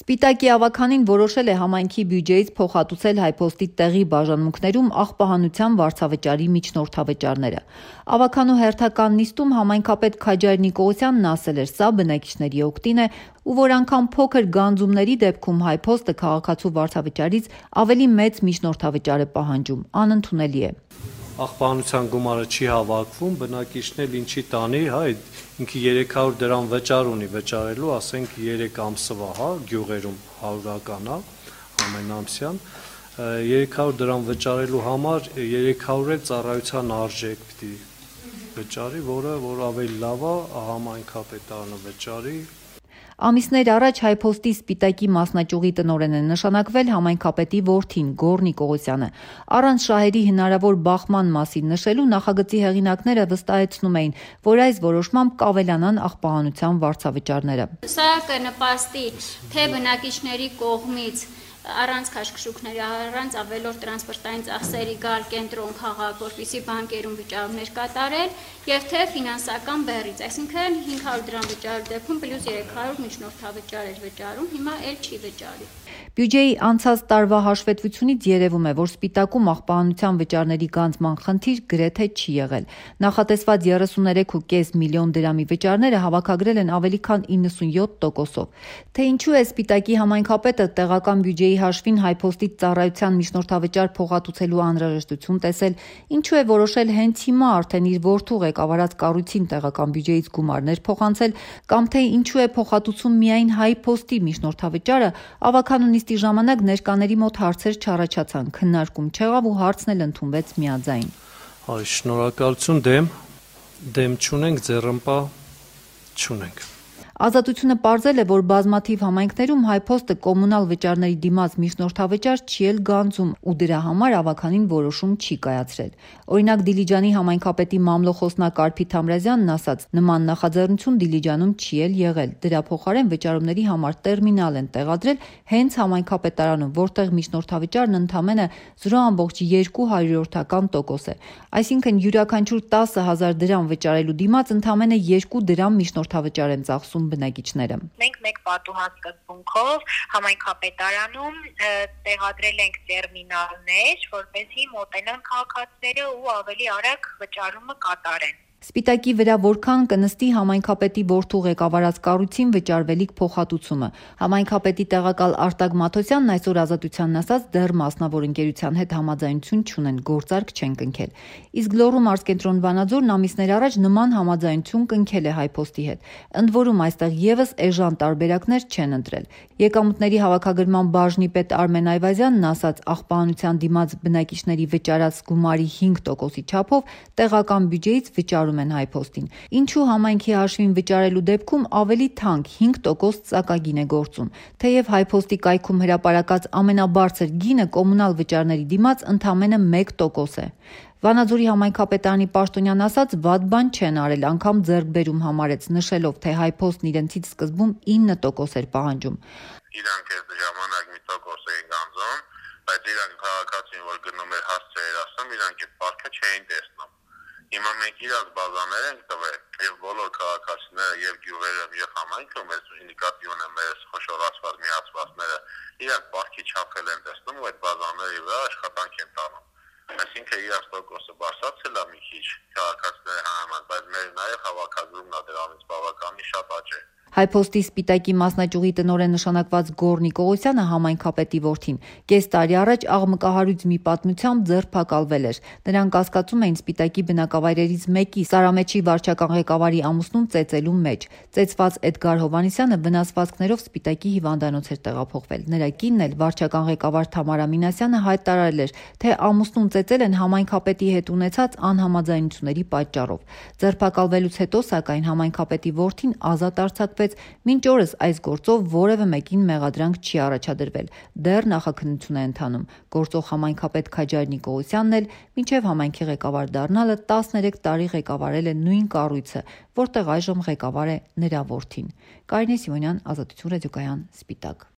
Սպիտակի ավականին որոշել է համայնքի բյուջեից փոխհատուցել հայփոստի տեղի բաժանմունքներում աղբահանության վարձավճարի միջնորդավճարները։ Ավականու հերթական նիստում համայնքապետ Քաջար Նիկողոսյանն ասել էր, սա բնակիչների օգտին է ու որ անգամ փոքր գանձումների դեպքում հայփոստը քաղաքացու վարձավճարից ավելի մեծ միջնորդավճար է պահանջում, անընդունելի է աղբանության գումարը չի հավաքվում, բնակիչն ինչի տանի, հա, ինքը 300 դրամ վճար ունի վճարելու, ասենք 3 ամսվա, հա, գյուղերում 100-ական, հա, ամենամսյան 300 դրամ վճարելու համար 300 է ծառայության արժեք պիտի վճարի, որը որ ավելի լավ է համայնքապետարանը վճարի, Ամիսներ առաջ հայփոստի Սպիտակի մասնաճյուղի տնօրեն է նշանակվել համայնքապետի որդին Գոր Նիկողոսյանը։ Առանց շահերի հնարավոր բախման մասին նշելու նախագծի հեղինակները վստահեցնում էին, որ այս որոշմամբ կավելանան աղբահանության վարձավճարները։ Սա կնպաստի թե բնակիչների կողմից առանց քաշքշուկների, առանց ավելորդ տրանսպորտային ծախսերի գալ կենտրոն քաղաք, որպեսի բանկերում վճարումներ կատարել, եւ թե ֆինանսական բեռից, այսինքն 500 դրամ վճարել դեպքում պլյուս 300 միջնորդավճար էր վճարում, հիմա էլ չի վճարի։ Բյուջեի անցած տարվա հաշվետվությունից երևում է, որ Սպիտակում աղբահանության վճարների գանձման խնդիր գրեթե չի եղել։ Նախատեսված 33.5 միլիոն դրամի վճարները հավաքագրել են ավելի քան 97%-ով։ Թե ինչու է Սպիտակի համայնքապետը տեղական բյուջեի հաշվին հայփոստի ծառայության միջնորդավճար փոխհատուցելու անհրաժեշտություն տեսել, ինչու է որոշել հենց հիմա արդեն իր որդու ղեկավարած կառույցին տեղական բյուջեից գումարներ փոխանցել, կամ թե ինչու է փոխհատուցում միայն հայփոստի միջնորդավճարը, ավականու նիստի ժամանակ ներկաների մոտ հարցեր չառաջացան, քննարկում չեղավ ու հարցն էլ ընդունվեց միաձայն։ Այ շնորհակալություն դեմ դեմ չունենք, ձեռնպա չունենք։ Ազատությունը ողջել է, որ բազմաթիվ համայնքներում հայփոստը կոմունալ վճարների դիմաց միջնորդավճար չի էլ գանձում ու դրա համար ավականին որոշում չի կայացրել։ Օրինակ Դիլիջանի համայնքապետի մամլոխոսնակ Արփիտ Համրազյանն ասաց, նման նախաձեռնություն Դիլիջանում չի էլ եղել։ Դրա փոխարեն վճարումների համար տերմինալ են տեղադրել հենց համայնքապետարանում, որտեղ միջնորդավճարն ընդամենը 0.2 տոկոս է։ Այսինքն յուրաքանչյուր 10000 դրամ վճարելու դիմաց ընդամենը 2 դրամ միջնորդավճար են ծախսում բնակիչները։ Մենք մեկ պատուհան սկզբունքով համայնքապետարանում տեղադրել ենք տերմինալներ, որպեսզի մոտենան քաղաքացիները ու ավելի արագ վճարումը կատարեն։ Սպիտակի վրա որքան կնստի համայնքապետի որդու ղեկավարած կառույցին վճարվելիք փոխհատուցումը։ Համայնքապետի տեղակալ Արտակ Մաթոսյանն այսօր ազատությանն ասաց դեռ մասնավոր ընկերության հետ համաձայնություն չունեն, գործարք չեն կնքել։ Իսկ Լոռու մարզկենտրոն Վանաձորն ամիսներ առաջ նման համաձայնություն կնքել է հայփոստի հետ։ Ընդ որում այստեղ եւս էժան տարբերակներ չեն ընտրել։ Եկամուտների հավաքագրման բաժնի պետ Արմեն Այվազյանն ասաց աղբահանության դիմաց բնակիչների վճարած գումարի 5%-ի չափով տեղական բյուջեից վճարում են հայփոստին։ Ինչու համայնքի հաշվին վճարելու դեպքում ավելի թանկ 5% ծակագին է գործում։ Թեև հայփոստի կայքում հրապարակած ամենաբարձր գինը կոմունալ վճարների դիմաց ընդամենը 1% է։ Վանաձորի համայնքապետարանի պաշտոնյան ասաց, վատ բան չեն արել, անգամ ձեռքբերում համարեց, նշելով, թե հայփոստն իրենցից սկզբում 9% էր պահանջում։ Իրանք այդ ժամանակ մի տոկոս էին գանձում, բայց իրանք քաղաքացին, որ գնում էր հասցեեր ասում, իրանք այդ պարտքը չէին տեսնում։ Հիմա մենք իրաց բազաներ ենք տվել եւ բոլոր քաղաքացիները եւ գյուղերում եւ համայնքում այս նկատի ունեմ մեր խոշորացված միացվածները իրանք պարտքի չափել են տեսնում ու այդ բազաների վրա աշխատանք են տանում այսինքն իրաց տոկոսը բարձրացել է մի Հայփոստի Սպիտակի մասնաճյուղի տնօրեն նշանակված Գոր Նիկողոսյանը համայնքապետի որդին. Կես տարի առաջ աղմկահարույց մի պատմությամբ ձերբակալվել էր։ Նրանք կասկածում էին Սպիտակի բնակավայրերից մեկի Սարամեչի վարչական ղեկավարի ամուսնուն ծեծելու մեջ։ Ծեծված Էդգար Հովանիսյանը վնասվածքներով Սպիտակի հիվանդանոց էր տեղափոխվել։ Նրա կինն էլ վարչական ղեկավար Թամարա Մինասյանը հայտարարել էր, թե ամուսնուն ծեծել են համայնքապետի հետ ունեցած անհամաձայնությունների պատճառով։ Ձերբակալվելուց հետո սակայն համայնքապետի որդին ազատ արձակվեց, մինչ օրս այս գործով որևէ մեկին մեղադրանք չի առաջադրվել։ Դեռ նախաքննություն է ընթանում։ Գործող համայնքապետ Քաջար Նիկողոսյանն էլ մինչև համայնքի ղեկավար դառնալը 13 տարի ղեկավարել է նույն կառույցը, որտեղ այժմ ղեկավար է նրա որդին։ Կարինե Սիմոնյան, Ազատություն ռադիոկայան, Սպիտակ։